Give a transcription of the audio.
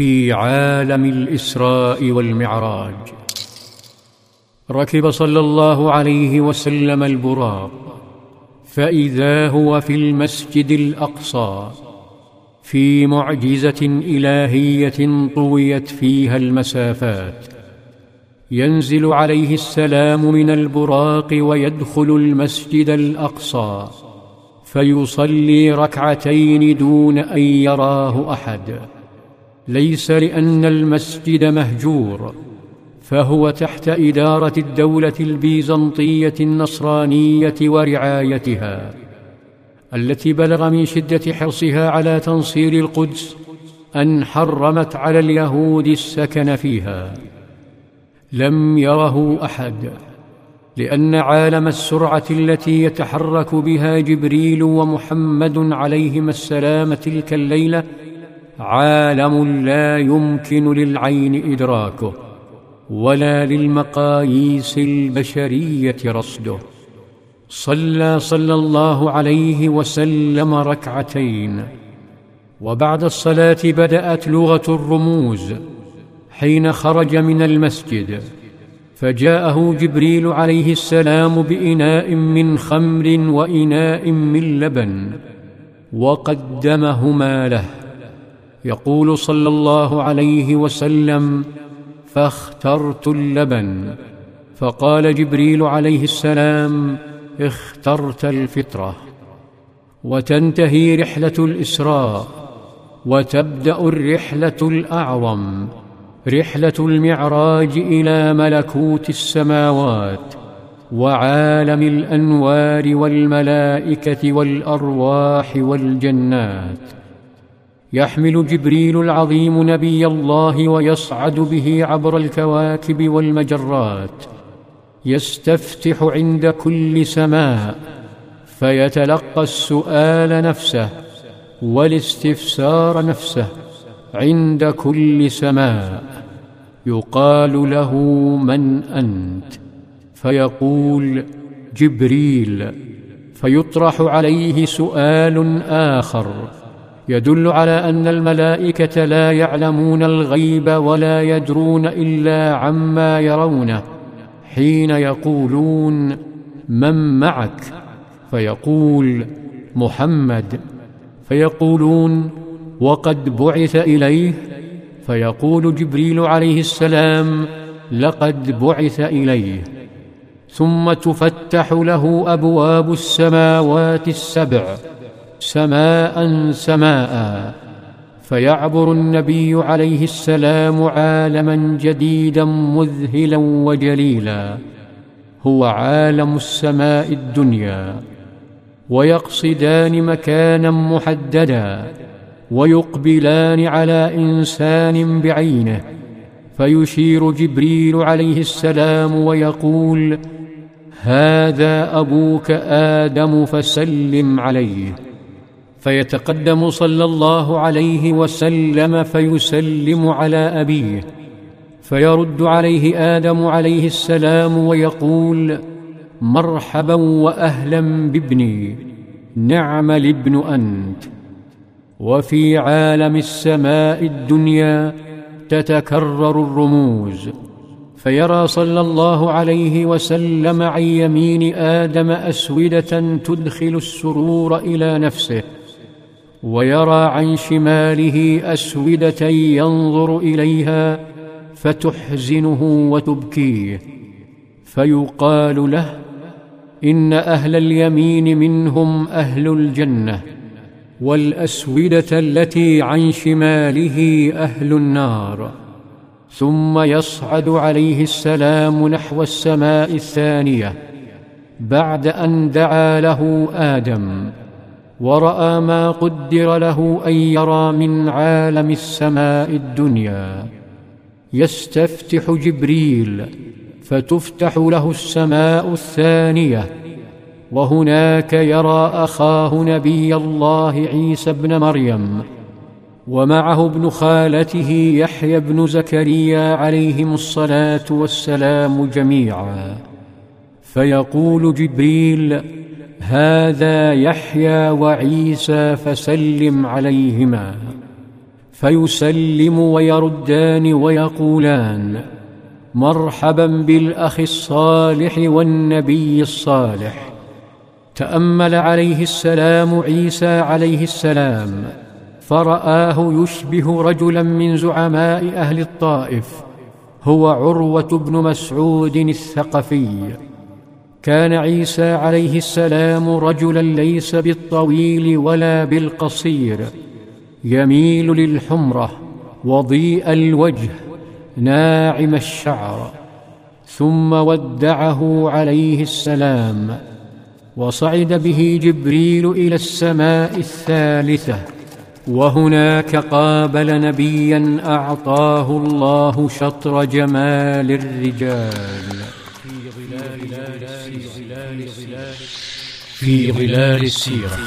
في عالم الإسراء والمعراج. ركب صلى الله عليه وسلم البراق فإذا هو في المسجد الأقصى في معجزة إلهية طويت فيها المسافات. ينزل عليه السلام من البراق ويدخل المسجد الأقصى فيصلي ركعتين دون أن يراه أحد. ليس لأن المسجد مهجور فهو تحت إدارة الدولة البيزنطية النصرانية ورعايتها التي بلغ من شدة حرصها على تنصير القدس أن حرمت على اليهود السكن فيها. لم يره أحد لأن عالم السرعة التي يتحرك بها جبريل ومحمد عليهما السلام تلك الليلة عالم لا يمكن للعين إدراكه ولا للمقاييس البشرية رصده. صلى صلى الله عليه وسلم ركعتين وبعد الصلاة بدأت لغة الرموز حين خرج من المسجد. فجاءه جبريل عليه السلام بإناء من خمر وإناء من لبن وقدمهما له. يقول صلى الله عليه وسلم فاخترت اللبن. فقال جبريل عليه السلام اخترت الفطرة. وتنتهي رحلة الإسراء وتبدأ الرحلة الأعظم رحلة المعراج إلى ملكوت السماوات وعالم الأنوار والملائكة والأرواح والجنات. يحمل جبريل العظيم نبي الله ويصعد به عبر الكواكب والمجرات. يستفتح عند كل سماء فيتلقى السؤال نفسه والاستفسار نفسه عند كل سماء. يقال له من أنت؟ فيقول جبريل. فيطرح عليه سؤال آخر. يدل على أن الملائكة لا يعلمون الغيب ولا يدرون إلا عما يرونه حين يقولون من معك؟ فيقول محمد. فيقولون وقد بعث إليه؟ فيقول جبريل عليه السلام لقد بعث إليه. ثم تفتح له أبواب السماوات السبع. سماء سماء فيعبر النبي عليه السلام عالما جديدا مذهلا وجليلا هو عالم السماء الدنيا ويقصدان مكانا محددا ويقبلان على إنسان بعينه فيشير جبريل عليه السلام ويقول هذا أبوك آدم فسلم عليه فيتقدم صلى الله عليه وسلم فيسلم على أبيه فيرد عليه آدم عليه السلام ويقول مرحبا وأهلا بابني نعم الابن أنت. وفي عالم السماء الدنيا تتكرر الرموز. فيرى صلى الله عليه وسلم عن يمين آدم أسودة تدخل السرور إلى نفسه. ويرى عن شماله أسودة ينظر إليها فتحزنه وتبكيه فيقال له إن أهل اليمين منهم أهل الجنة والأسودة التي عن شماله أهل النار. ثم يصعد عليه السلام نحو السماء الثانية بعد أن دعا له آدم. ورأى ما قدر له أن يرى من عالم السماء الدنيا. يستفتح جبريل فتفتح له السماء الثانية. وهناك يرى أخاه نبي الله عيسى ابن مريم ومعه ابن خالته يحيى بن زكريا عليهم الصلاة والسلام جميعا. فيقول جبريل هذا يحيى وعيسى فسلم عليهما فيسلم ويردان ويقولان مرحبا بالأخ الصالح والنبي الصالح. تأمل عليه السلام عيسى عليه السلام فرآه يشبه رجلا من زعماء أهل الطائف هو عروة بن مسعود الثقفي. كان عيسى عليه السلام رجلا ليس بالطويل ولا بالقصير. يميل للحمرة وضيء الوجه ناعم الشعر ثم ودعه عليه السلام وصعد به جبريل إلى السماء الثالثة وهناك قابل نبيا أعطاه الله شطر جمال الرجال. في ظلال السيرة.